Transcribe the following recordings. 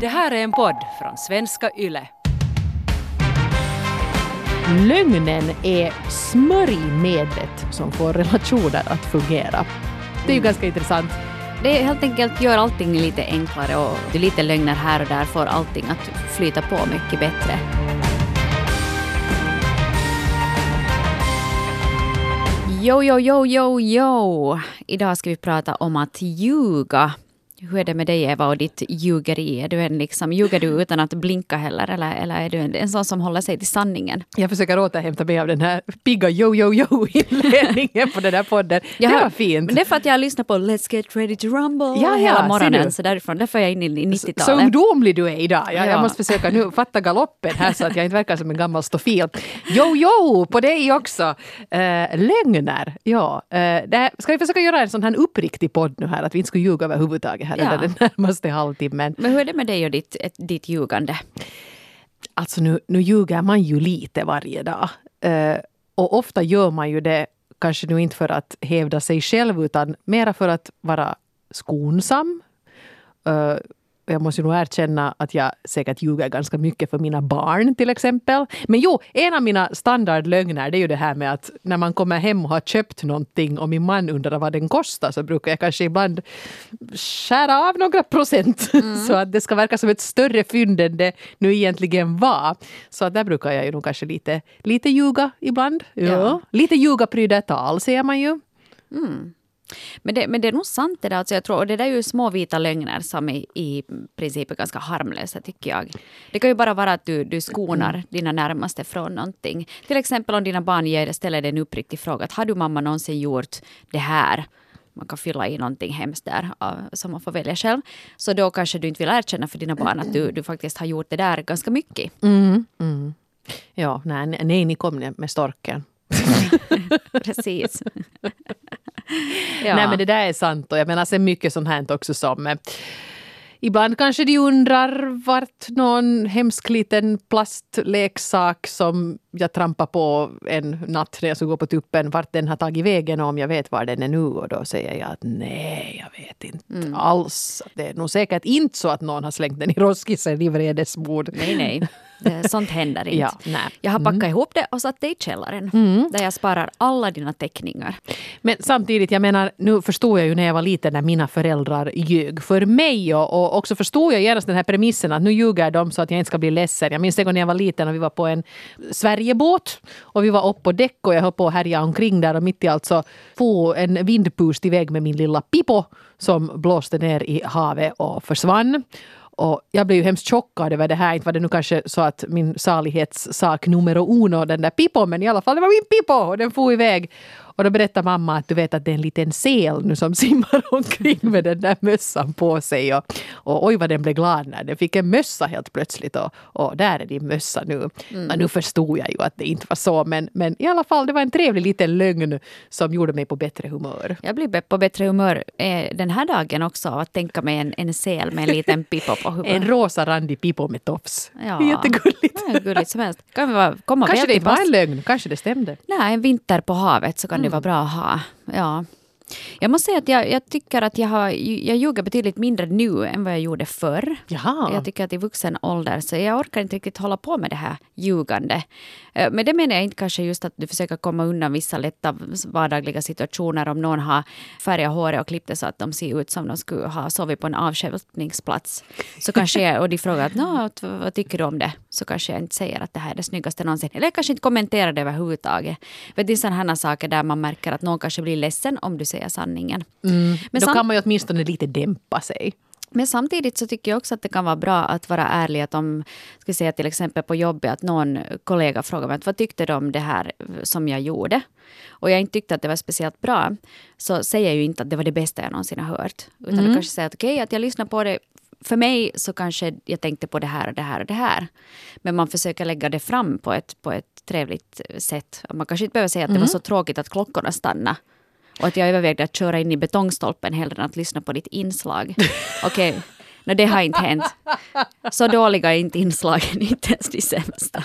Det här är en podd från svenska YLE. Lögnen är smörjmedlet som får relationer att fungera. Det är ju ganska intressant. Det helt enkelt gör allting lite enklare och lite lögner här och där får allting att flyta på mycket bättre. Jo, jo, jo, jo, jo. Idag ska vi prata om att ljuga. Hur är det med dig Eva och ditt ljugeri? Är du en liksom, ljuger du utan att blinka heller eller, eller är du en, en sån som håller sig till sanningen? Jag försöker återhämta mig av den här pigga yo yo yo inledningen på den här podden. Jag det var fint. Det är för att jag har lyssnat på Let's get ready to rumble Ja, hela morgonen. Så därifrån, därför är jag inne i Så 90-talet. ungdomlig du är idag. Jag, Ja. jag måste försöka nu fatta galoppen här så att jag inte verkar som en gammal stofil. Jo, jo, på dig också. Eh, lögner. Ja, det här, ska vi försöka göra en sån här uppriktig podd nu här? Att vi inte skulle ljuga överhuvudtaget här Ja. under den närmaste halvtimmen. Men hur är det med dig och ditt, ett, ditt ljugande? Alltså nu, nu ljuger man ju lite varje dag. Eh, och ofta gör man ju det kanske nu inte för att hävda sig själv utan mera för att vara skonsam. Eh, jag måste nog erkänna att jag säkert ljuger ganska mycket för mina barn till exempel. Men jo, en av mina standardlögner det är ju det här med att när man kommer hem och har köpt någonting och min man undrar vad den kostar så brukar jag kanske ibland skära av några procent så att det ska verka som ett större fynd än det nu egentligen var. Så att där brukar jag ju nog kanske lite, lite ljuga ibland. Ja. Ja. Lite ljuga pryder tal säger man ju. Men det, men det är nog sant det där. Alltså jag tror, och det där är ju små vita lögner som i, i princip är ganska harmlösa tycker jag. Det kan ju bara vara att du, du skonar dina närmaste från någonting. Till exempel om dina barn ger, ställer dig en uppriktig fråga. Att, har du mamma någonsin gjort det här? Man kan fylla i någonting hemskt där som man får välja själv. Så då kanske du inte vill erkänna för dina barn att du, du faktiskt har gjort det där ganska mycket. Ja, nej, nej ni kom med storken. Precis. Ja. Nej men det där är sant och jag menar sen mycket sånt här också som eh, Ibland kanske de undrar vart någon hemsk liten plastleksak som jag trampar på en natt när jag ska gå på tuppen, vart den har tagit vägen och om jag vet var den är nu. Och då säger jag att nej, jag vet inte alls. Det är nog säkert inte så att någon har slängt den i roskisen i vredesmod. Nej, nej. Det- Sånt händer inte. Ja, nej. Jag har packat ihop det och satt det i källaren. Där jag sparar alla dina teckningar. Men samtidigt, jag menar, nu förstod jag ju när jag var liten när mina föräldrar ljög för mig och, och också förstod jag genast den här premissen att nu ljuger de så att jag inte ska bli ledsen. Jag minns en gång när jag var liten och vi var på en Sverigebåt och vi var upp på däck och jag höll på att härja omkring där och mitt i allt så for en vindpust iväg med min lilla Pippo som blåste ner i havet och försvann. Och jag blev ju hemskt chockad över det här. Inte var det nu kanske så att min salighetssak numero uno, den där pipon, men i alla fall det var min pipo och den for iväg. Och då berättade mamma att du vet att det är en liten sel nu som simmar omkring med den där mössan på sig. Och, och oj vad den blev glad när den fick en mössa helt plötsligt. Och, och där är din mössa nu. Och nu förstod jag ju att det inte var så. Men, men i alla fall, det var en trevlig liten lögn som gjorde mig på bättre humör. Jag blir på bättre humör eh, den här dagen också av att tänka mig en, en sel med en liten pippo på huvudet. En rosa randig Pippo med tofs. Ja. Jättegulligt. Ja, gulligt som helst. Kan vi komma Kanske det inte var en lögn, kanske det stämde. Nej, en vinter på havet så kan det vara bra att ha. Ja. Jag måste säga att jag, jag tycker att jag, har, jag ljuger betydligt mindre nu än vad jag gjorde förr. Jaha. Jag tycker att i vuxen ålder så jag orkar inte riktigt hålla på med det här ljugande. Eh, Men det menar jag inte kanske just att du försöker komma undan vissa lätta vardagliga situationer om någon har färgat håret och klippt det så att de ser ut som de skulle ha sovit på en avstjälpningsplats. Så kanske jag, och de frågar att "Nå, att vad tycker du om det? Så kanske jag inte säger att det här är det snyggaste någonsin. Eller jag kanske inte kommenterar det överhuvudtaget. Vet, det är sådana här saker där man märker att någon kanske blir ledsen om du säger sanningen. Men Då kan man ju åtminstone lite dämpa sig. men samtidigt så tycker jag också att det kan vara bra att vara ärlig. Att om, ska säga till exempel på jobbet, att någon kollega frågar mig vad tyckte du om det här som jag gjorde? Och jag inte tyckte att det var speciellt bra, så säger jag ju inte att det var det bästa jag någonsin har hört. Utan jag kanske säger att okej, att jag lyssnar på det. För mig så kanske jag tänkte på det här och det här och det här. Men man försöker lägga det fram på ett, på ett trevligt sätt. Man kanske inte behöver säga att det var så tråkigt att klockorna stannade. Och att jag övervägde att köra in i betongstolpen hellre än att lyssna på ditt inslag. Okej, no, det har inte hänt. Så dåliga är inte inslagen, inte ens de sämsta.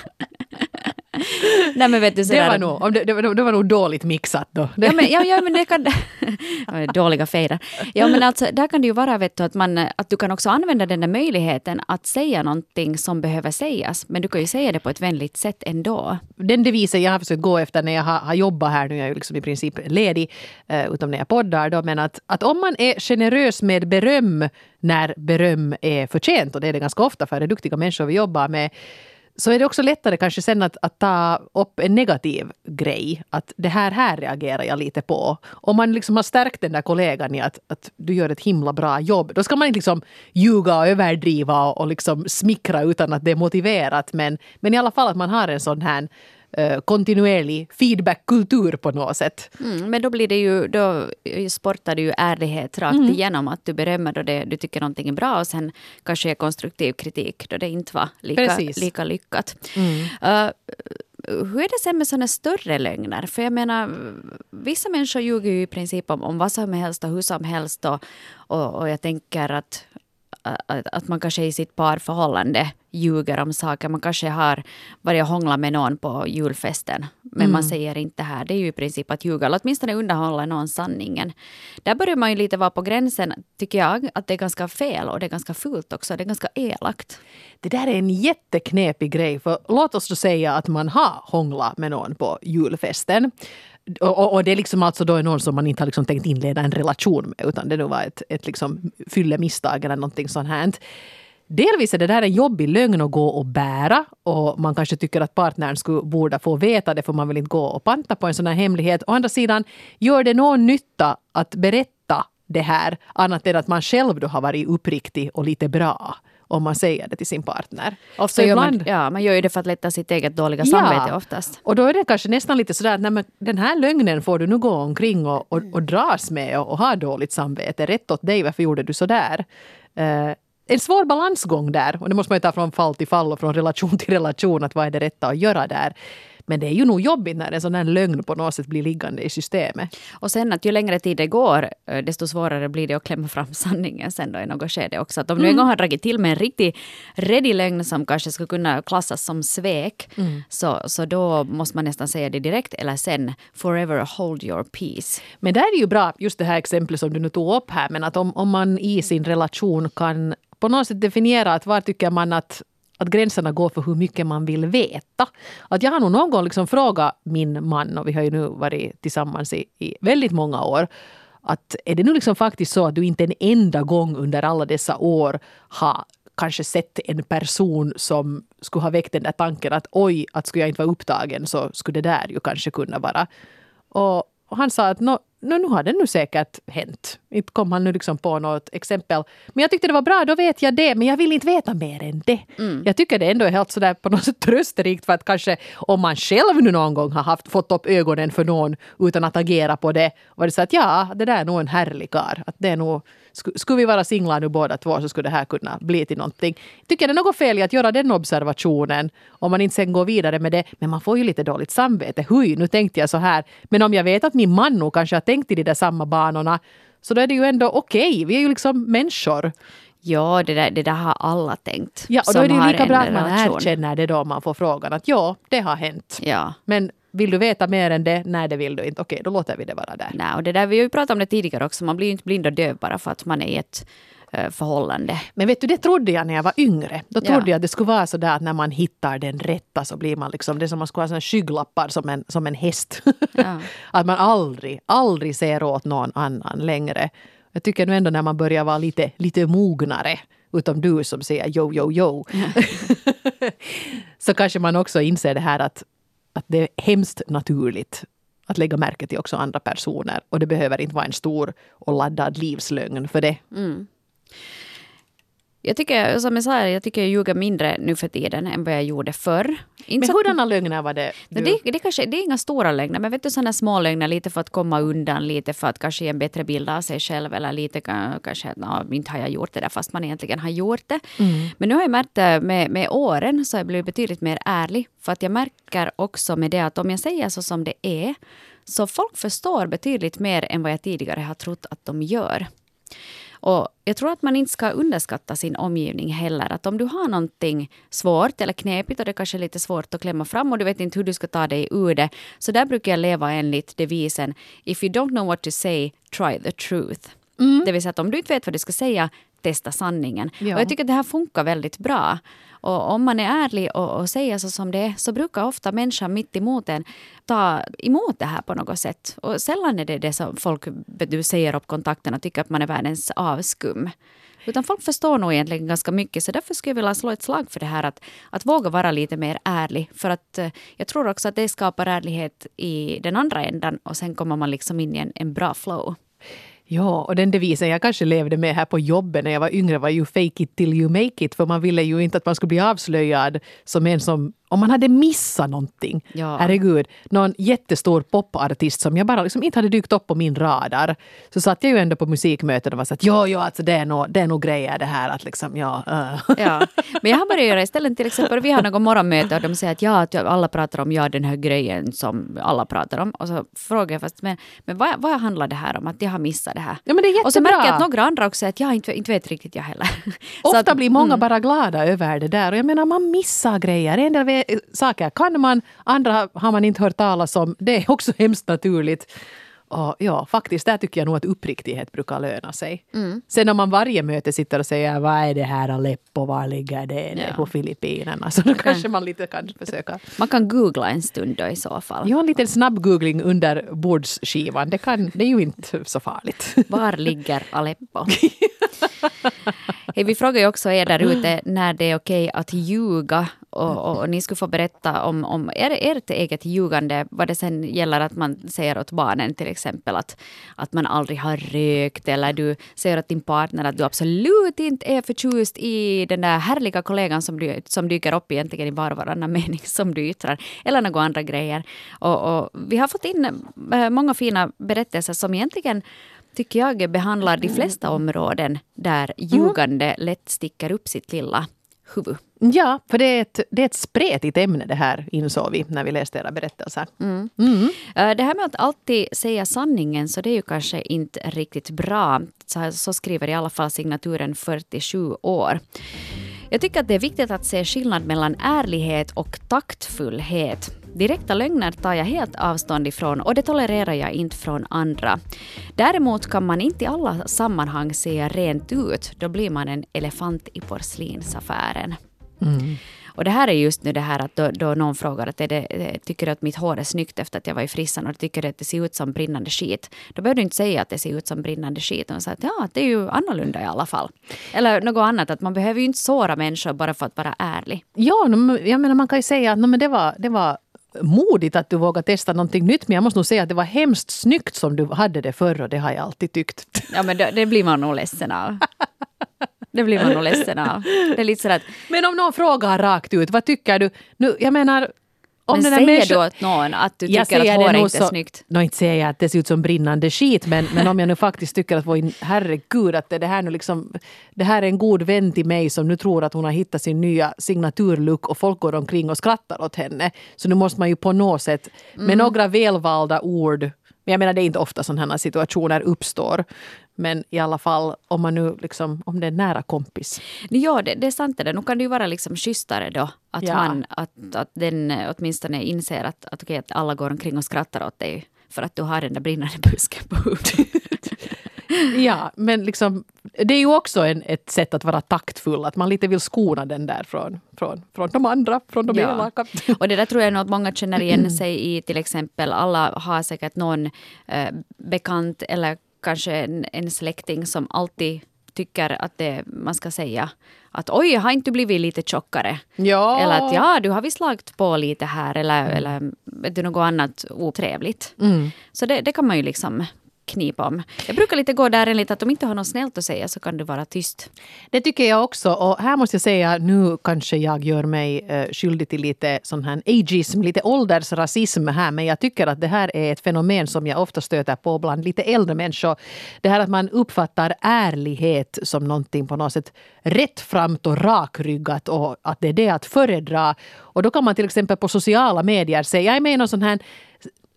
Nej, men vet du, Det var, nog, det, det, det var nog dåligt mixat då. Ja men, ja, ja, men det kan... Dåliga fejder. Ja, men alltså, där kan det ju vara vet du, att, man, att du kan också använda den där möjligheten att säga någonting som behöver sägas. Men du kan ju säga det på ett vänligt sätt ändå. den devisen jag har försökt gå efter när jag har, har jobbat här, nu är jag ju liksom i princip ledig, eh, utom när jag poddar, då, men att, att om man är generös med beröm när beröm är förtjänt, och det är det ganska ofta för det är duktiga människor vi jobbar med, så är det också lättare kanske sen att, att ta upp en negativ grej. Att det här, här reagerar jag lite på. Om man liksom har stärkt den där kollegan i att, att du gör ett himla bra jobb, då ska man inte liksom ljuga och överdriva och, och liksom smickra utan att det är motiverat. Men, men i alla fall att man har en sån här eh, kontinuerlig feedbackkultur på något sätt. Mm, men då blir det ju, då sportar du ju ärlighet rakt igenom. Att du berömmer då det, du tycker någonting är bra och sen kanske ger konstruktiv kritik då det inte var lika, Precis. lika lyckat. Uh, hur är det sen med sådana större lögner? För jag menar, vissa människor ljuger ju i princip om, om vad som helst och hur som helst. Och, och, och jag tänker att, att, att man kanske i sitt parförhållande ljuger om saker. Man kanske har varit och hånglat med någon på julfesten. Men man säger inte här. Det är ju i princip att ljuga. Eller åtminstone undanhålla någon sanningen. Där börjar man ju lite vara på gränsen, tycker jag, att det är ganska fel och det är ganska fult också. Det är ganska elakt. Det där är en jätteknepig grej. För låt oss då säga att man har hånglat med någon på julfesten. Och, och, det är liksom alltså då någon som man inte har liksom tänkt inleda en relation med utan det nu var ett, ett liksom fyllemisstag eller någonting sånt här. Delvis är det där en jobbig lögn att gå och bära och man kanske tycker att partnern skulle, borde få veta det för man vill inte gå och panta på en sån här hemlighet. Å andra sidan, gör det någon nytta att berätta det här annat än att man själv då har varit uppriktig och lite bra om man säger det till sin partner. Ofta gör man, ja, man gör ju det för att lätta sitt eget dåliga samvete oftast. Och då är det kanske nästan lite sådär att nej, men den här lögnen får du nu gå omkring och, och, och dras med och, och ha dåligt samvete. Rätt åt dig, varför gjorde du sådär? Uh, en svår balansgång där. Och det måste man ju ta från fall till fall och från relation till relation. Att vad är det rätta att göra där? Men det är ju nog jobbigt när en sån här lögn på något sätt blir liggande i systemet. Och sen att ju längre tid det går, eh, desto svårare blir det att klämma fram sanningen sen då i något skede också. Att om du en gång har dragit till med en riktig redig lögn som kanske skulle kunna klassas som svek, så, så då måste man nästan säga det direkt eller sen forever hold your peace. Men där är det ju bra, just det här exemplet som du nu tog upp här, men att om, om man i sin relation kan på något sätt definiera att var tycker man att att gränserna går för hur mycket man vill veta. Att jag har nog någon gång liksom frågat min man, och vi har ju nu varit tillsammans i, i väldigt många år, att är det nu liksom faktiskt så att du inte en enda gång under alla dessa år har kanske sett en person som skulle ha väckt den där tanken att oj, att skulle jag inte vara upptagen så skulle det där ju kanske kunna vara. Och, och han sa att no, no, nu har det nu säkert hänt. Inte kom han nu liksom på något exempel. Men jag tyckte det var bra, då vet jag det. Men jag vill inte veta mer än det. Mm. Jag tycker det ändå är helt sådär på något sätt trösterikt för att kanske om man själv nu någon gång har haft, fått upp ögonen för någon utan att agera på det. Och det så att ja, det där är nog en härlig karl. Att det är nog, skulle vi vara singlar nu båda två så skulle det här kunna bli till någonting. Tycker det är något fel i att göra den observationen om man inte sen går vidare med det. Men man får ju lite dåligt samvete. Hui, nu tänkte jag så här. Men om jag vet att min man nog kanske har tänkt i de där samma banorna så då är det ju ändå okej. Vi är ju liksom människor. Ja, det där, det där har alla tänkt. Ja, och då är det ju lika bra att man relation. erkänner det då man får frågan att ja, det har hänt. Ja. Men vill du veta mer än det? Nej, det vill du inte. Okej, då låter vi det vara där. Nej, och det där, vi har ju pratat om det tidigare också. Man blir ju inte blind och döv bara för att man är i ett eh, förhållande. Men vet du, det trodde jag när jag var yngre. Då Ja. trodde jag att det skulle vara så där att när man hittar den rätta så blir man liksom, det är som man skulle ha såna skygglappar som en, som en häst. Ja. att man aldrig, aldrig ser åt någon annan längre. Jag tycker nu ändå när man börjar vara lite, lite mognare, utom du som säger jo, jo, jo. så kanske man också inser det här att, att det är hemskt naturligt att lägga märke till också andra personer. Och det behöver inte vara en stor och laddad livslögn för det. Mm. Jag tycker, som jag sa, jag tycker jag ljuger mindre nu för tiden än vad jag gjorde förr. Inte Men hurdana lögner var det? Du- det, det, kanske, det är inga stora lögner, men vet du sådana små lögner lite för att komma undan, lite för att kanske ge en bättre bild av sig själv eller lite ka- kanske att "Nå, inte har jag gjort det där fast man egentligen har gjort det. Men nu har jag märkt eh, med, med åren så har jag blivit betydligt mer ärlig för att jag märker också med det att om jag säger så som det är så folk förstår betydligt mer än vad jag tidigare har trott att de gör. Och jag tror att man inte ska underskatta sin omgivning heller. Att om du har någonting svårt eller knepigt och det kanske är lite svårt att klämma fram och du vet inte hur du ska ta dig ur det. Så där brukar jag leva enligt devisen If you don't know what to say, try the truth. Mm. Det vill säga att om du inte vet vad du ska säga, testa sanningen. Ja. Och jag tycker att det här funkar väldigt bra. Och om man är ärlig och, och säger så som det är så brukar ofta människan mitt emot en ta emot det här på något sätt. Och sällan är det det som folk du säger upp kontakten och tycker att man är världens avskum. Utan folk förstår nog egentligen ganska mycket. Så därför skulle jag vilja slå ett slag för det här att, att våga vara lite mer ärlig. För att eh, jag tror också att det skapar ärlighet i den andra ändan och sen kommer man liksom in i en, en bra flow. Ja, och den devisen jag kanske levde med här på jobbet när jag var yngre var ju fake it till you make it. För man ville ju inte att man skulle bli avslöjad som en som om man hade missat någonting, ja. herregud, någon jättestor popartist som jag bara liksom inte hade dykt upp på min radar, så satt jag ju ändå på musikmöten och var så att ja, ja, alltså det är nog, det är nog grejer det här att liksom, ja. Uh. ja. Men jag har börjat göra istället till exempel, vi har något morgonmöte och de säger att ja, att alla pratar om ja, den här grejen som alla pratar om. Och så frågar jag fast, men, men vad, vad handlar det här om? Att jag har missat det här. Ja, men det är jättebra. Och så märker jag att några andra också säger att jag inte, inte vet riktigt jag heller. Ofta att, blir många mm. bara glada över det där och jag menar man missar grejer. En del saker kan man, andra har man inte hört talas om. Det är också hemskt naturligt. Och ja, faktiskt, där tycker jag nog att uppriktighet brukar löna sig. Mm. Sen om man varje möte sitter och säger vad är det här Aleppo, var ligger det? Ja. på Filippinerna. Så då kan, kanske man lite kan försöka. Man kan googla en stund då i så fall. Ja, en liten snabb googling under bordsskivan. Det, kan, det är ju inte så farligt. Var ligger Aleppo? hey, vi frågar ju också er där ute när det är okej att ljuga och, och, ni skulle få berätta om, om er, ert eget ljugande, vad det sen gäller att man säger åt barnen till exempel att, att man aldrig har rökt eller du säger åt din partner att du absolut inte är förtjust i den där härliga kollegan som, du, som dyker upp egentligen i var och varannan mening som du yttrar, eller några andra grejer. Och, och vi har fått in äh, många fina berättelser som egentligen tycker jag behandlar de flesta områden där ljugande lätt sticker upp sitt lilla huvud. Ja, för det är, ett, det är ett spretigt ämne det här insåg vi när vi läste era berättelser. Mm. Mm. Det här med att alltid säga sanningen så det är ju kanske inte riktigt bra. Så, så skriver i alla fall signaturen 47 år. Jag tycker att det är viktigt att se skillnad mellan ärlighet och taktfullhet. Direkta lögner tar jag helt avstånd ifrån och det tolererar jag inte från andra. Däremot kan man inte i alla sammanhang säga rent ut, då blir man en elefant i porslinsaffären. Mm. Och det här är just nu det här att då, då någon frågar att det, tycker du att mitt hår är snyggt efter att jag var i frissan och tycker att det ser ut som brinnande skit. Då behöver du inte säga att det ser ut som brinnande skit. Och säga att ja, det är ju annorlunda i alla fall. Eller något annat, att man behöver ju inte såra människor bara för att vara ärlig. Ja, jag menar man kan ju säga att men det, var, det var modigt att du vågar testa någonting nytt. Men jag måste nog säga att det var hemskt snyggt som du hade det förr och det har jag alltid tyckt. Ja men det, det blir man nog ledsen av. Det blir man nog ledsen av. Det är lite sådär att, Men om någon frågar rakt ut, vad tycker du? Nu, jag menar, om men säger människa... du åt någon att du tycker att håret inte är snyggt? No, inte säger jag att det ser ut som brinnande skit, men, men om jag nu faktiskt tycker att herregud, att det, här nu liksom, det här är en god vän till mig som nu tror att hon har hittat sin nya signaturlook och folk går omkring och skrattar åt henne. Så nu måste man ju på något sätt med mm. några välvalda ord men jag menar det är inte ofta sådana här situationer uppstår. Men i alla fall om man nu liksom, om det är nära kompis. Ja, det, det är sant det. Nu kan det ju vara liksom schysstare då. Att, ja. man, att, att den åtminstone inser att, att, okay, att alla går omkring och skrattar åt dig för att du har den där brinnande busken på huvudet. ja, men liksom, det är ju också en, ett sätt att vara taktfull, att man lite vill skona den där från, från, från de andra, från de ja. elaka. Och det där tror jag nog att många känner igen sig i, till exempel alla har säkert någon eh, bekant eller kanske en, en släkting som alltid tycker att det, man ska säga att oj, har inte blivit lite tjockare? Ja. Eller att ja, du har visst lagt på lite här eller, mm. eller du, något annat otrevligt. Mm. Så det, det kan man ju liksom knip om. Jag brukar lite gå där enligt att om inte har något snällt att säga så kan du vara tyst. Det tycker jag också. Och här måste jag säga, nu kanske jag gör mig eh, skyldig till lite sån här ageism, lite åldersrasism här. Men jag tycker att det här är ett fenomen som jag ofta stöter på bland lite äldre människor. Det här att man uppfattar ärlighet som någonting på något sätt rättframt och rakryggat och att det är det att föredra. Och då kan man till exempel på sociala medier säga, jag är med i någon sån här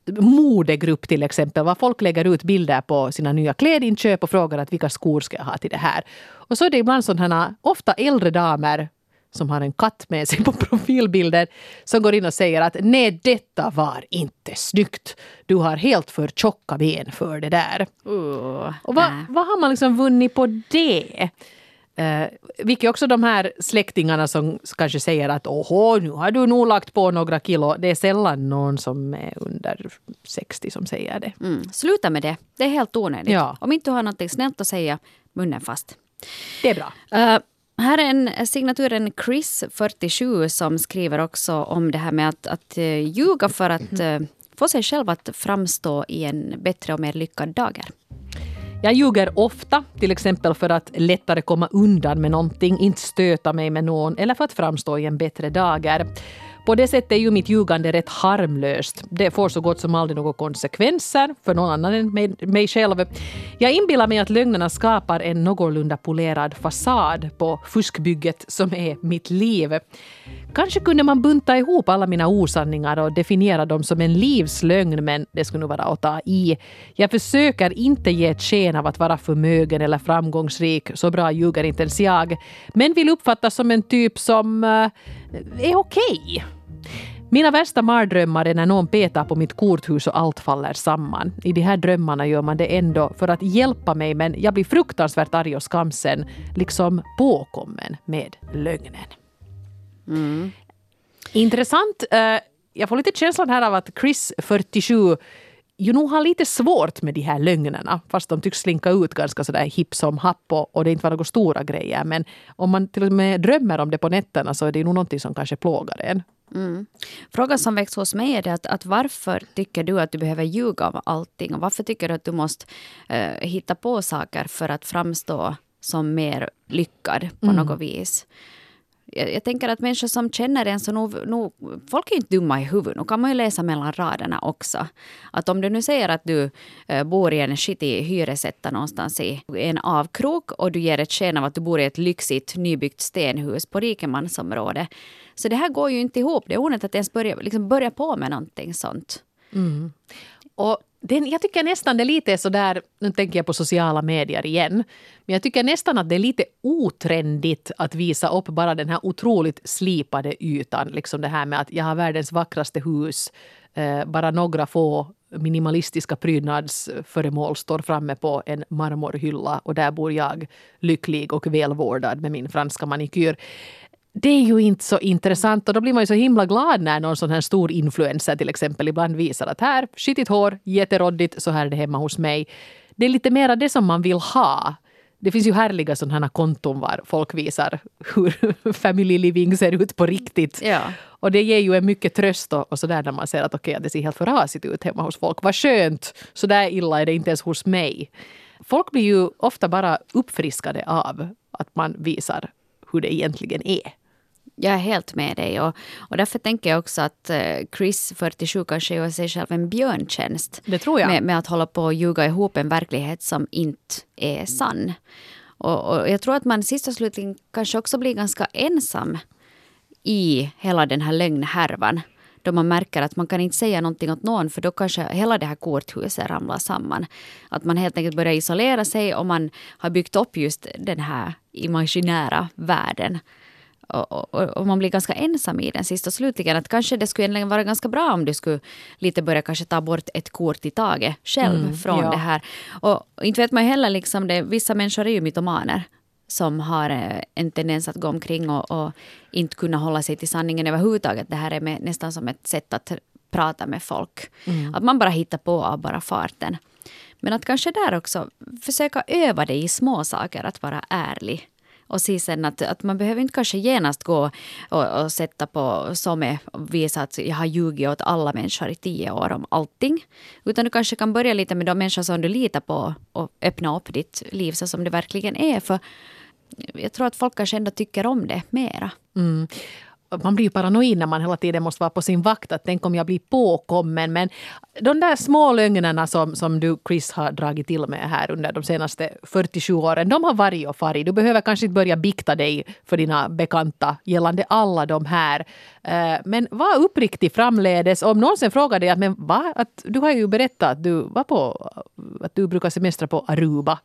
modegrupp till exempel. Var folk lägger ut bilder på sina nya klädinköp och frågar att vilka skor ska jag ha till det här. Och så är det ibland sådana, ofta äldre damer som har en katt med sig på profilbilden som går in och säger att nej, detta var inte snyggt. Du har helt för tjocka ben för det där. Uh, och vad, vad har man liksom vunnit på det? Eh, vilket också de här släktingarna som kanske säger att åhå, nu har du nog lagt på några kilo. Det är sällan någon som är under 60 som säger det. Mm. Sluta med det. Det är helt onödigt. Ja. Om inte du har något snällt att säga, munnen fast. Det är bra. Uh, här är en signaturen Chris, 47, som skriver också om det här med att, att uh, ljuga för att uh, få sig själv att framstå i en bättre och mer lyckad dager. Jag ljuger ofta, till exempel för att lättare komma undan med någonting, inte stöta mig med någon eller för att framstå i en bättre dager. På det sättet är ju mitt ljugande rätt harmlöst. Det får så gott som aldrig några konsekvenser för någon annan än mig, mig själv. Jag inbillar mig att lögnerna skapar en någorlunda polerad fasad på fuskbygget som är mitt liv. Kanske kunde man bunta ihop alla mina osanningar och definiera dem som en livslögn, men det skulle nog vara att ta i. Jag försöker inte ge ett sken av att vara förmögen eller framgångsrik, så bra ljuger inte ens jag, men vill uppfattas som en typ som uh, är okej. Mina värsta mardrömmar är när någon petar på mitt korthus och allt faller samman. I de här drömmarna gör man det ändå för att hjälpa mig men jag blir fruktansvärt arg och skamsen, liksom påkommen med lögnen. Mm. Intressant. Eh, jag får lite känslan här av att Chris, 47, ju nog har lite svårt med de här lögnerna. Fast de tycks slinka ut ganska sådär hipp som happ och, och det inte var några stora grejer. Men om man till och med drömmer om det på nätterna så är det nog någonting som kanske plågar en. Mm. Frågan som väcks hos mig är att, att varför tycker du att du behöver ljuga om allting? Och varför tycker du att du måste uh, hitta på saker för att framstå som mer lyckad på mm. något vis? Jag, jag, tänker att människor som känner en så nog, nog, folk är inte dumma i huvudet. Nu kan man ju läsa mellan raderna också. Att om du nu säger att du äh, bor i en skitig hyresetta någonstans i en avkrok och du ger ett sken av att du bor i ett lyxigt nybyggt stenhus på rikemansområde. Så det här går ju inte ihop. Det är onödigt att ens börja, liksom börja på med någonting sånt. Mm. Och den, jag tycker nästan det är lite sådär, nu tänker jag på sociala medier igen, men jag tycker nästan att det är lite otrendigt att visa upp bara den här otroligt slipade ytan. Liksom det här med att jag har världens vackraste hus, eh, bara några få minimalistiska prydnadsföremål står framme på en marmorhylla och där bor jag lycklig och välvårdad med min franska manikyr det är ju inte så intressant och då blir man ju så himla glad när någon sån här stor influencer till exempel ibland visar att här, skitigt hår, jätteroddigt, så här är det hemma hos mig. Det är lite mera det som man vill ha. Det finns ju härliga sådana konton var folk visar hur family living ser ut på riktigt. Ja. Och det ger ju en mycket tröst och, och sådär när man ser att okej, okay, det ser helt förasigt ut hemma hos folk. Vad skönt! Så där illa är det inte ens hos mig. Folk blir ju ofta bara uppfriskade av att man visar hur det egentligen är. Jag är helt med dig. Och, och därför tänker jag också att eh, Chris, 47, kanske gör sig själv en björntjänst. Det tror jag. Med, med att hålla på och ljuga ihop en verklighet som inte är sann. Och, och jag tror att man sist och slutligen kanske också blir ganska ensam i hela den här lögnhärvan. Då man märker att man kan inte säga någonting åt någon för då kanske hela det här korthuset ramlar samman. Att man helt enkelt börjar isolera sig och man har byggt upp just den här imaginära världen och, och, och, man blir ganska ensam i den sist och slutligen. Att kanske det skulle egentligen vara ganska bra om du skulle lite börja kanske ta bort ett kort i taget själv mm, från ja. det här. Och, och inte vet man heller liksom det, vissa människor är ju mytomaner som har eh, en tendens att gå omkring och, och inte kunna hålla sig till sanningen överhuvudtaget. Det här är med, nästan som ett sätt att prata med folk. Mm. Att man bara hittar på av bara farten. Men att kanske där också försöka öva dig i små saker att vara ärlig och se sen att, att man behöver inte kanske genast gå och, och sätta på SOME och visa att jag har ljugit åt alla människor i tio år om allting. Utan du kanske kan börja lite med de människor som du litar på och öppna upp ditt liv så som det verkligen är. För jag tror att folk kanske ändå tycker om det mera. Mm man blir ju paranoid när man hela tiden måste vara på sin vakt. Att tänk om jag blir påkommen. Men de där små lögnerna som, som du Chris har dragit till med här under de senaste 47 åren. De har varit och farit. Du behöver kanske inte börja bikta dig för dina bekanta gällande alla de här. Eh, men var uppriktig framledes. Om någon sen frågar dig att, men va? att du har ju berättat att du var på att du brukar semestra på Aruba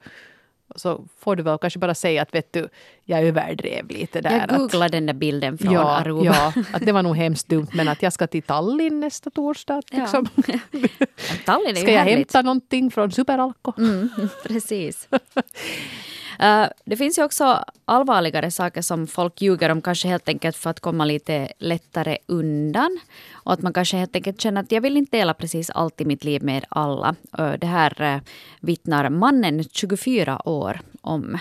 så får du väl kanske bara säga att vet du, jag överdrev lite där. Jag googlade att, den där bilden från ja, Aruba. Ja, att det var nog hemskt dumt men att jag ska till Tallinn nästa torsdag. Liksom. Ja. Tallinn är ska jag härligt. hämta någonting från Superalko? Mm, precis. Uh, det finns ju också allvarligare saker som folk ljuger om kanske helt enkelt för att komma lite lättare undan. Och att man kanske helt enkelt känner att jag vill inte dela precis allt i mitt liv med alla. Uh, det här uh, vittnar mannen 24 år om.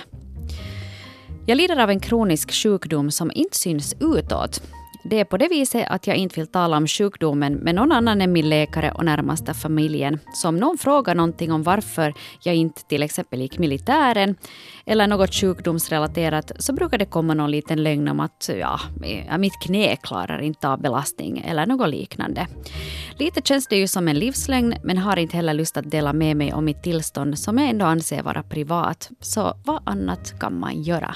Jag lider av en kronisk sjukdom som inte syns utåt. Det är på det viset att jag inte vill tala om sjukdomen med någon annan än min läkare och närmaste familjen. Så om någon frågar någonting om varför jag inte till exempel gick militären eller något sjukdomsrelaterat så brukar det komma någon liten lögn om att ja, eh, mitt knä klarar inte av belastning eller något liknande. Lite känns det ju som en livslögn men har inte heller lust att dela med mig om mitt tillstånd som jag ändå anser vara privat. Så vad annat kan man göra?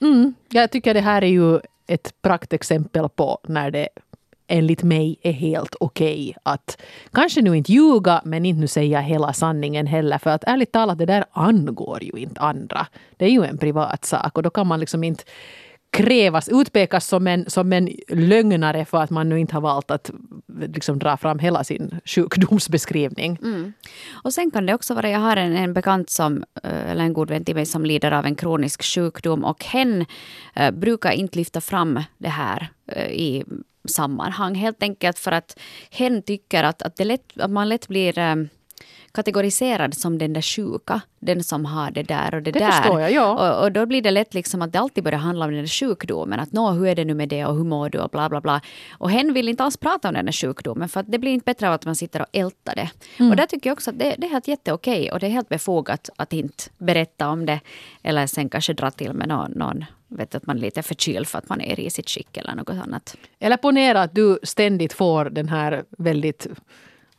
Mm, jag tycker det här är ju ett praktexempel på när det enligt mig är helt okej okay att kanske nu inte ljuga men inte nu säga hela sanningen heller. För att ärligt talat, det där angår ju inte andra. Det är ju en privat sak och då kan man liksom inte krävas, utpekas som en, som en lögnare för att man nu inte har valt att liksom dra fram hela sin sjukdomsbeskrivning. Mm. Och sen kan det också vara, jag har en, en bekant som, eh, eller en god vän till mig som lider av en kronisk sjukdom och hen eh, brukar inte lyfta fram det här eh, i sammanhang. Helt enkelt för att hen tycker att, att, det lätt, att man lätt blir eh, kategoriserad som den där sjuka, den som har det där och det, det där. Förstår jag, ja. och, och, då blir det lätt liksom att det alltid börjar handla om den där sjukdomen. Att nå, hur är det nu med det och hur mår du och bla bla bla. Och hen vill inte alls prata om den där sjukdomen för att det blir inte bättre av att man sitter och ältar det. Mm. Och där tycker jag också att det, det är helt jätteokej och det är helt befogat att inte berätta om det. Eller sen kanske dra till med någon, någon vet att man är lite förkyld för att man är i risigt skick eller något annat. Eller ponera att du ständigt får den här väldigt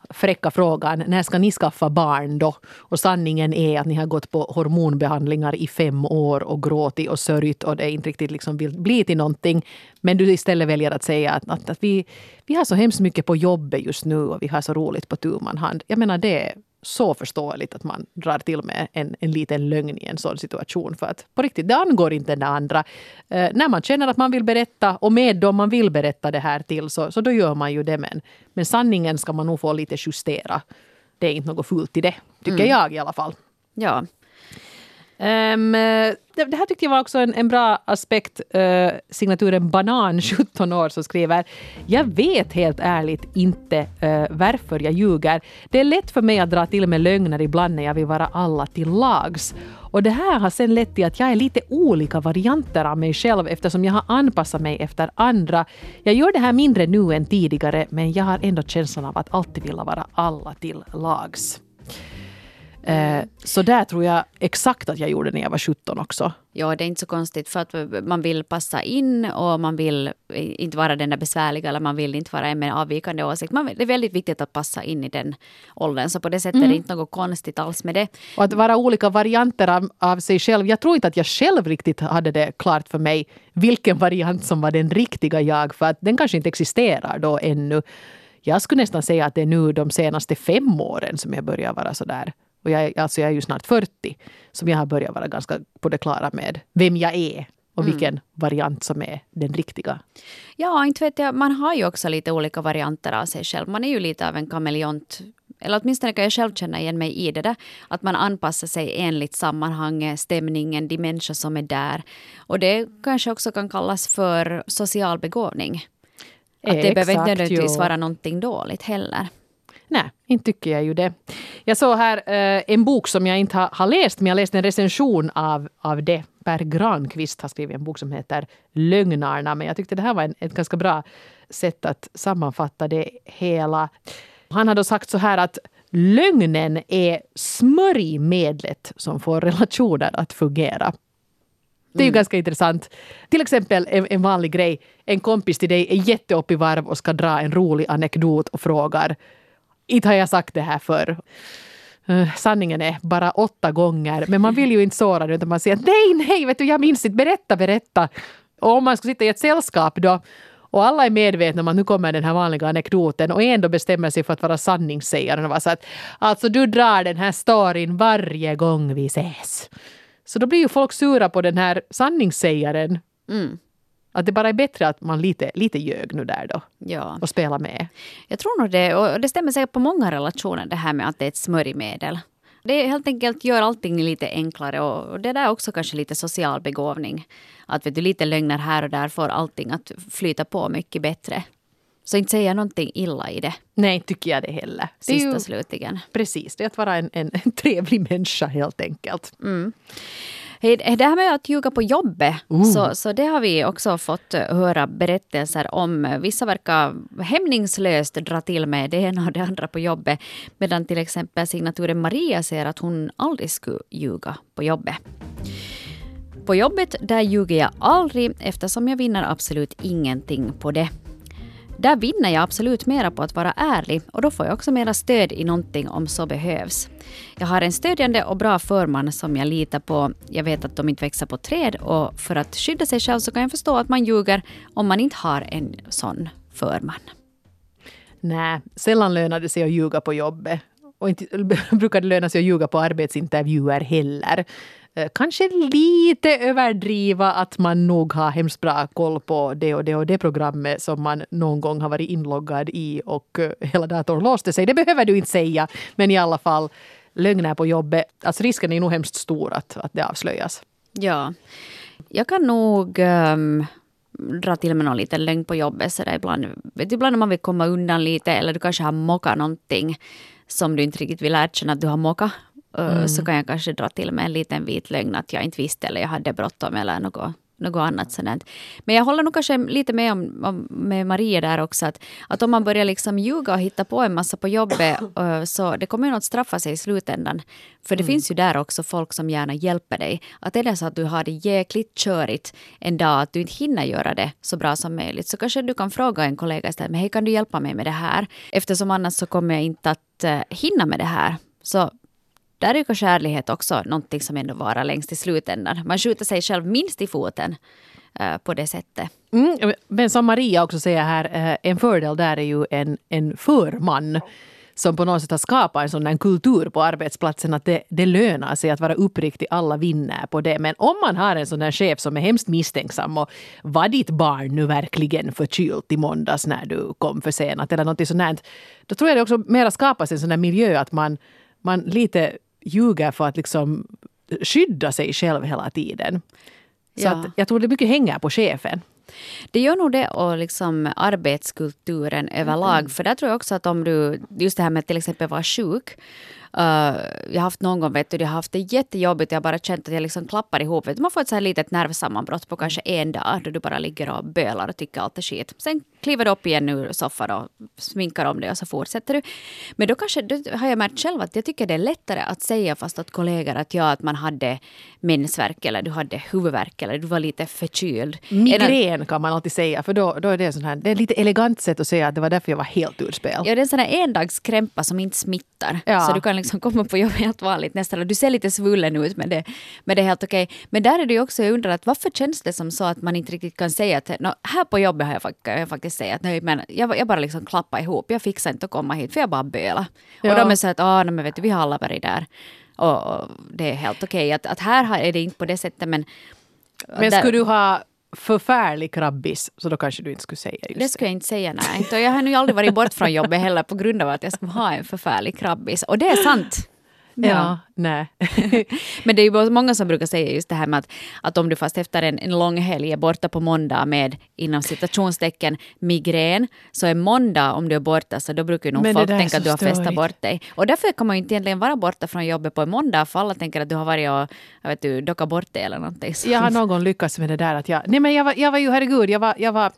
fräcka frågan när ska ni skaffa barn då? Och sanningen är att ni har gått på hormonbehandlingar i fem år och gråtit och sörjt och det inte riktigt liksom vill bli till någonting. Men du istället väljer att säga att, att, att vi, vi har så hemskt mycket på jobbet just nu och vi har så roligt på tu hand. Jag menar det så förståeligt att man drar till med en, en liten lögn i en sån situation. För att på riktigt, det angår inte den andra. Eh, när man känner att man vill berätta och med dem man vill berätta det här till så, så då gör man ju det. Men, men sanningen ska man nog få lite justera. Det är inte något fult i det, tycker mm. jag i alla fall. Ja, Um, det, det, här tyckte jag var också en, en bra aspekt. Uh, signaturen Banan, 17 år, som skriver Jag vet helt ärligt inte uh, varför jag ljuger. Det är lätt för mig att dra till med lögner ibland när jag vill vara alla till lags. Och det här har sen lett till att jag är lite olika varianter av mig själv eftersom jag har anpassat mig efter andra. Jag gör det här mindre nu än tidigare men jag har ändå känslan av att alltid vilja vara alla till lags. Eh, så där tror jag exakt att jag gjorde när jag var 17 också. Ja, det är inte så konstigt för att man vill passa in och man vill inte vara den där besvärliga eller man vill inte vara en med avvikande åsikt. Man, det är väldigt viktigt att passa in i den åldern. Så på det sättet mm. är det mm. inte något konstigt alls med det. Och att vara olika varianter av, av sig själv. Jag tror inte att jag själv riktigt hade det klart för mig vilken variant som var den riktiga jag. För att den kanske inte existerar då ännu. Jag skulle nästan säga att det är nu de senaste fem åren som jag börjar vara så där och jag, alltså jag är ju snart 40, som jag har börjat vara ganska på det klara med vem jag är och mm. vilken variant som är den riktiga. Ja, inte vet jag. Man har ju också lite olika varianter av sig själv. Man är ju lite av en kameleont. Eller åtminstone kan jag själv känna igen mig i det där. Att man anpassar sig enligt sammanhanget, stämningen, de människor som är där. Och det kanske också kan kallas för social begåvning. Att det Exakt, behöver inte nödvändigtvis vara någonting dåligt heller. Nej, inte tycker jag ju det. Jag såg här eh, en bok som jag inte har, har, läst, men jag läste en recension av, av det. Per Granqvist har skrivit en bok som heter Lögnarna. Men jag tyckte det här var en, ett ganska bra sätt att sammanfatta det hela. Han har då sagt så här att lögnen är smörjmedlet som får relationer att fungera. Det är ju ganska intressant. Till exempel en, en vanlig grej. En kompis till dig är jätteupp i varv och ska dra en rolig anekdot och frågar inte har jag sagt det här förr. Uh, sanningen är bara åtta gånger. Men man vill ju inte såra det utan man säger nej, nej, vet du, jag minns inte, berätta, berätta. Och om man ska sitta i ett sällskap då och alla är medvetna om att nu kommer den här vanliga anekdoten och ändå bestämmer sig för att vara sanningssägaren och vara så att alltså du drar den här storyn varje gång vi ses. Så då blir ju folk sura på den här sanningssägaren. Mm. Att det bara är bättre att man lite, lite ljög nu där då Ja. och spelar med. Jag tror nog det. Och det stämmer säkert på många relationer det här med att det är ett smörjmedel. Det helt enkelt gör allting lite enklare och det där är också kanske lite social begåvning. Att vet du, lite lögner här och där får allting att flyta på mycket bättre. Så inte säga någonting illa i det, Nej, tycker jag det heller. Sista ju slutligen. precis, det är att vara en, en, en trevlig människa helt enkelt. Hej, Det här med att ljuga på jobbet, så, så det har vi också fått höra berättelser om. Vissa verkar hämningslöst dra till med det ena och det andra på jobbet. Medan till exempel signaturen Maria säger att hon aldrig skulle ljuga på jobbet. På jobbet där ljuger jag aldrig eftersom jag vinner absolut ingenting på det. Där vinner jag absolut mera på att vara ärlig och då får jag också mera stöd i någonting om så behövs. Jag har en stödjande och bra förman som jag litar på. Jag vet att de inte växer på träd och för att skydda sig själv så kan jag förstå att man ljuger om man inte har en sån förman. Nej, sällan lönar det sig att ljuga på jobbet. Och inte brukar det löna sig att ljuga på arbetsintervjuer heller. Eh, kanske lite överdriva att man nog har hemskt bra koll på det och det och det programmet som man någon gång har varit inloggad i och eh, hela datorn låste sig. Det behöver du inte säga, men i alla fall lögner på jobbet. Alltså risken är nog hemskt stor att, att det avslöjas. Ja. Jag kan nog um, dra till med någon liten lögn på jobbet. Så där ibland, vet du, ibland när man vill komma undan lite eller du kanske har mockat någonting som du inte riktigt vill erkänna att du har mockat uh, Så kan jag kanske dra till med en liten vit lögn att jag inte visste eller jag hade bråttom eller något, något annat sådant. Men jag håller nog kanske lite med om, om med Maria där också att, att om man börjar liksom ljuga och hitta på en massa på jobbet så det kommer ju nog att straffa sig i slutändan. För det finns ju där också folk som gärna hjälper dig. Att är det så att du har det jäkligt körigt en dag att du inte hinner göra det så bra som möjligt så kanske du kan fråga en kollega istället men hej kan du hjälpa mig med det här? Eftersom annars så kommer jag inte att uh, hinna med det här. Så där är ju kanske ärlighet också någonting som ändå varar längst i slutändan. Man skjuter sig själv minst i foten eh, på det sättet. Mm, men som Maria också säger här, eh, en fördel där är ju en, en förman som på något sätt har skapat en sån där kultur på arbetsplatsen att det, det lönar sig att vara uppriktig, alla vinner på det. Men om man har en sån där chef som är hemskt misstänksam och var ditt barn nu verkligen förkylt i måndags när du kom försenat eller något sånt här, då tror jag det också mera skapas en sån där miljö att man, man lite ljuger för att liksom skydda sig själv hela tiden. Så Ja. att jag tror det mycket hänger på chefen. Det gör nog det och liksom arbetskulturen överlag. För där tror jag också att om du, just det här med till exempel vara sjuk. Uh, jag har haft någon gång, vet du, jag har haft det jättejobbigt. Jag har bara känt att jag liksom klappar ihop. Man får ett så här litet nervsammanbrott på kanske en dag. Då du bara ligger och bölar och tycker allt är skit. Sen kliver du upp igen ur soffan och sminkar om dig och så fortsätter du. Men då kanske, då har jag märkt själv att jag tycker det är lättare att säga fast åt kollegor att ja, att man hade mensvärk eller du hade huvudvärk eller du var lite förkyld. Än Migrän kan man alltid säga, för då, då är det sån här, det är lite elegant sätt att säga att det var därför jag var helt ur spel. Ja, det är en sån här endagskrämpa som inte smittar. Ja. Så du kan liksom komma på jobbet helt vanligt nästan. Du ser lite svullen ut men det, men det är helt okej. Men där är det ju också, jag undrar att varför känns det som så att man inte riktigt kan säga att "Nå, här på jobbet har jag, kan jag faktiskt säga att nej, men jag, jag bara liksom klappar ihop. Jag fixar inte att komma hit för jag bara böla. Ja. Och de är så att, ah, nej, men vet du, vi har alla varit där. Och, och det är helt okej. Att, att här är det inte på det sättet men Men skulle du ha förfärlig krabbis så då kanske du inte skulle säga just Det skulle jag inte säga, nej. Jag har nu aldrig varit bort från jobbet heller på grund av att jag skulle ha en förfärlig krabbis. Och det är sant. Ja, nej. Men det är ju många som brukar säga just det här med att, att om du fast efter en, en lång helg är borta på måndag med inom citationstecken migrän, så är måndag om du är borta så då brukar ju nog folk tänka att du har festat bort dig. Och därför kan man ju inte egentligen vara borta från jobbet på en måndag för alla tänker att du har varit och jag vet du, dockat bort dig eller någonting. sånt. Jag har någon lyckats med det där att jag... Nej men jag var, jag var ju, herregud, jag var, jag var...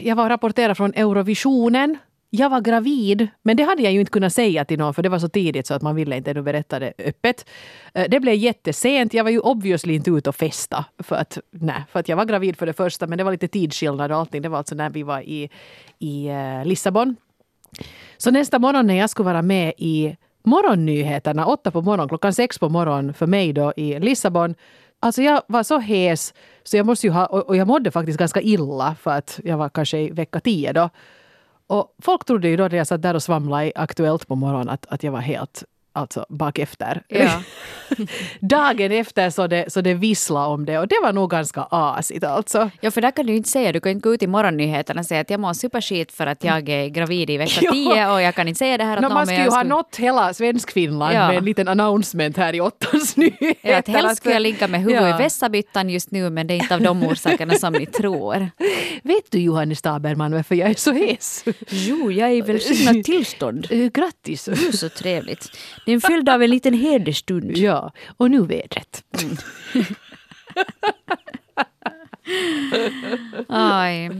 Jag var och rapporterade från Eurovisionen jag var gravid, men det hade jag ju inte kunnat säga till någon för det var så tidigt så att man ville inte ännu berätta det öppet. Eh, det blev jättesent. Jag var ju obviously inte ute och festa för att, nej, för att jag var gravid för det första men det var lite tidsskillnad och allting. Det var alltså när vi var i, i eh, Lissabon. Så nästa morgon när jag skulle vara med i morgonnyheterna, åtta på morgonen, klockan sex på morgonen för mig då i Lissabon. Alltså jag var så hes så jag måste ju ha, och jag mådde faktiskt ganska illa för att jag var kanske i vecka tio då. Och folk trodde ju då när jag satt där och svamlade i Aktuellt på morgonen att, att jag var helt alltså bakefter. Ja. Dagen efter så det, så det vissla om det och det var nog ganska asigt alltså. Ja, för där kan du inte säga, du kan inte gå ut i morgonnyheterna och säga att jag mår superskit för att jag är gravid i vecka Ja. 10 och jag kan inte säga det här åt No, någon. man skulle ju ha nått hela Svenskfinland Ja. med en liten announcement här i åttans nyheter. Ja, att helst skulle jag ligga med huvudet Ja. i vässabyttan just nu men det är inte av de orsakerna som ni tror. Vet du Johannes Taberman varför jag är så hes? Jo, jag är i välsignat tillstånd. Grattis! Det är så trevligt. Den är fylld av en liten hedersstund. Ja, och nu vädret. Aj.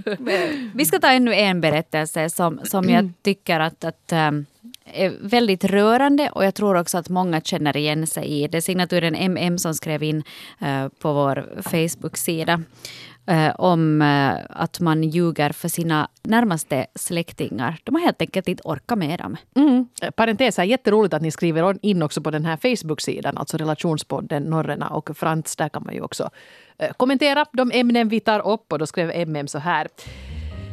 Vi ska ta ännu en berättelse som, som jag tycker att, att ähm, är väldigt rörande och jag tror också att många känner igen sig i. Det är signaturen MM som skrev in äh, på vår Facebook-sida eh, om eh, att man ljuger för sina närmaste släktingar. De har helt enkelt inte orkat med dem. Mm. Parentes här, jätteroligt att ni skriver in också på den här Facebook-sidan, alltså relationspodden Norrena och Frans. Där kan man ju också eh, kommentera de ämnen vi tar upp. Och då skrev MM så här.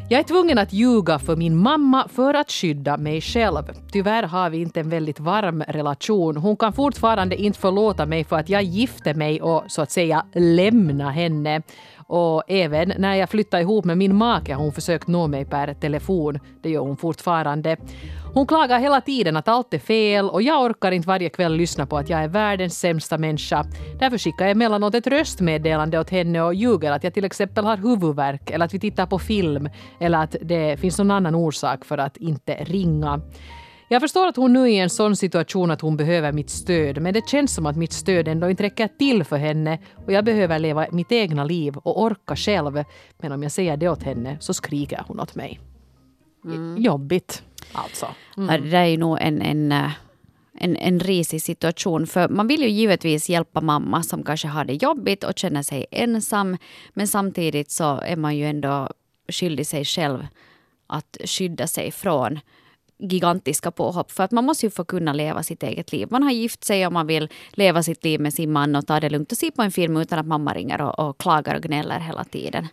Jag är tvungen att ljuga för min mamma för att skydda mig själv. Tyvärr har vi inte en väldigt varm relation. Hon kan fortfarande inte förlåta mig för att jag gifte mig och så att säga lämna henne. Och även när jag flyttade ihop med min make har hon försökt nå mig per telefon. Det gör hon fortfarande. Hon klagar hela tiden att allt är fel och jag orkar inte varje kväll lyssna på att jag är världens sämsta människa. Därför skickar jag emellanåt ett röstmeddelande åt henne och ljuger att jag till exempel har huvudvärk eller att vi tittar på film eller att det finns någon annan orsak för att inte ringa. Jag förstår att hon nu är i en sån situation att hon behöver mitt stöd men det känns som att mitt stöd ändå inte räcker till för henne och jag behöver leva mitt egna liv och orka själv. Men om jag säger det åt henne så skriker hon åt mig. Jobbigt alltså. Ja, Det där är ju nog en, en, eh, en, en risig situation. För man vill ju givetvis hjälpa mamma som kanske har det jobbigt och känner sig ensam. Men samtidigt så är man ju ändå skyldig sig själv att skydda sig från gigantiska påhopp. För att man måste ju få kunna leva sitt eget liv. Man har gift sig och man vill leva sitt liv med sin man och ta det lugnt och se på en film utan att mamma ringer och, och klagar och gnäller hela tiden.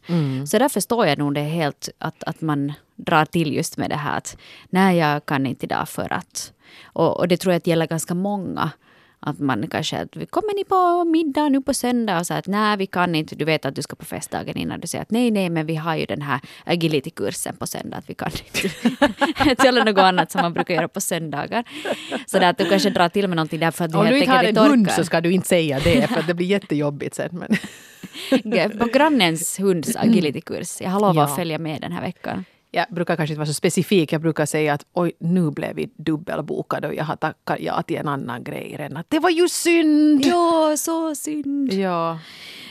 Så därför förstår jag nog det helt att, att man drar till just med det här att nej, jag kan inte idag för att. Och, och det tror jag att gäller ganska många. Att man kanske, att, kommer ni på middag nu på söndag? Och så att nej, vi kan inte. Du vet att du ska på festdagen innan du säger att nej, nej, men vi har ju den här agility-kursen på söndag, att vi kan inte. Eller något annat som man brukar göra på söndagar. Så där att du kanske drar till med någonting där för att du Om du inte har en inte hund så ska du inte säga det för det blir jättejobbigt sen. Men På grannens hunds agilitykurs. Jag har lovat Ja. att följa med den här veckan. Jag brukar kanske inte vara så specifik. Jag brukar säga att oj, nu blev vi dubbelbokade och jag har tackat ja till en annan grej redan. Det var ju synd! Ja, så synd. Ja.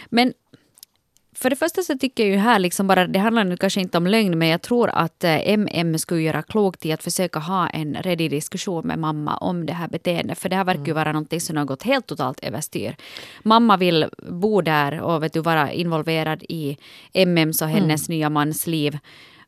Men för det första så tycker jag ju här liksom bara, det handlar nu kanske inte om lögn, men jag tror att MM skulle göra klokt i att försöka ha en redig diskussion med mamma om det här beteendet. För det här verkar ju vara någonting som har gått helt totalt överstyr. Mamma vill bo där och vet du, vara involverad i MMs och hennes nya mans liv.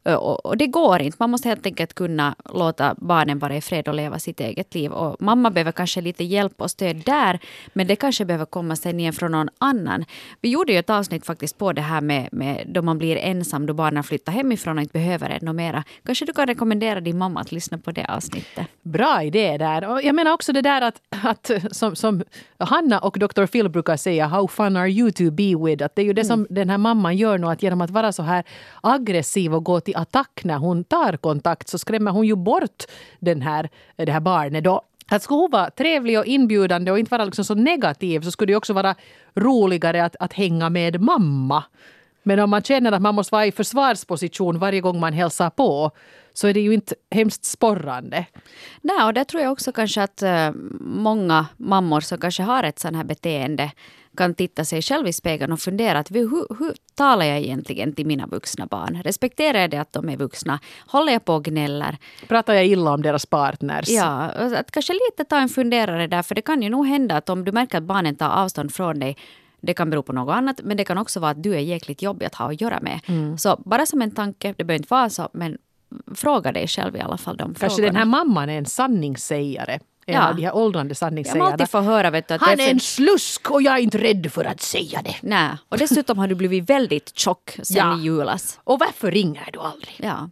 Och, och det går inte. Man måste helt enkelt kunna låta barnen vara i fred och leva sitt eget liv. Och mamma behöver kanske lite hjälp och stöd där, men det kanske behöver komma sen igen från någon annan. Vi gjorde ju ett avsnitt faktiskt på det här med, med då man blir ensam, då barnen flyttar hemifrån och inte behöver ännu mera. Kanske du kan rekommendera din mamma att lyssna på det avsnittet. Bra idé där. Och jag menar också det där att, att som, som Hanna och Dr. Phil brukar säga, how fun are you to be with? Att det är ju det som den här mamman gör nu, att genom att vara så här aggressiv och gå till attack när hon tar kontakt så skrämmer hon ju bort den här, det här barnet. Då. Att skulle hon vara trevlig och inbjudande och inte vara liksom så negativ så skulle det också vara roligare att, att hänga med mamma. Men om man känner att man måste vara i försvarsposition varje gång man hälsar på så är det ju inte hemskt sporrande. Nej, och där tror jag också kanske att eh, många mammor som kanske har ett sånt här beteende kan titta sig själv i spegeln och fundera att hur, hur talar jag egentligen till mina vuxna barn? Respekterar jag det att de är vuxna? Håller jag på och gnäller? Pratar jag illa om deras partners? Ja, att kanske lite ta en funderare där, för det kan ju nog hända att om du märker att barnen tar avstånd från dig det kan bero på något annat, men det kan också vara att du är jäkligt jobbig att ha att göra med. Mm. Så bara som en tanke, det behöver inte vara så, men fråga dig själv i alla fall de Kanske frågorna. den här mamman är en sanningssägare. En ja. av de här åldrande sanningssägarna. alltid får höra vet du, att Han är en slusk och jag är inte rädd för att säga det. Nej, och dessutom har du blivit väldigt tjock sen ja. i julas. Och varför ringer du aldrig? Ja.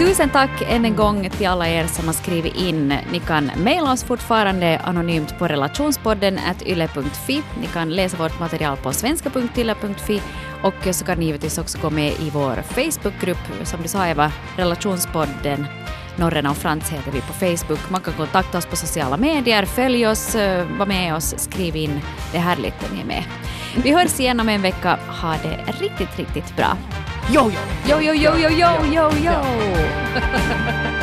Tusen tack än en gång till alla er som har skrivit in. Ni kan mejla oss fortfarande anonymt på relationspodden yle.fi. Ni kan läsa vårt material på svenska.yle.fi och så kan ni givetvis också gå med i vår Facebookgrupp, som du sa Eva, Relationspodden. Norren och Frans heter vi på Facebook. Man kan kontakta oss på sociala medier, följ oss, eh, var med oss, skriv in. Det är härligt att ni är med. Vi hörs igen om en vecka. Ha det riktigt, riktigt bra. Yo, yo, yo, yo, yo, yo! jo, jo. jo.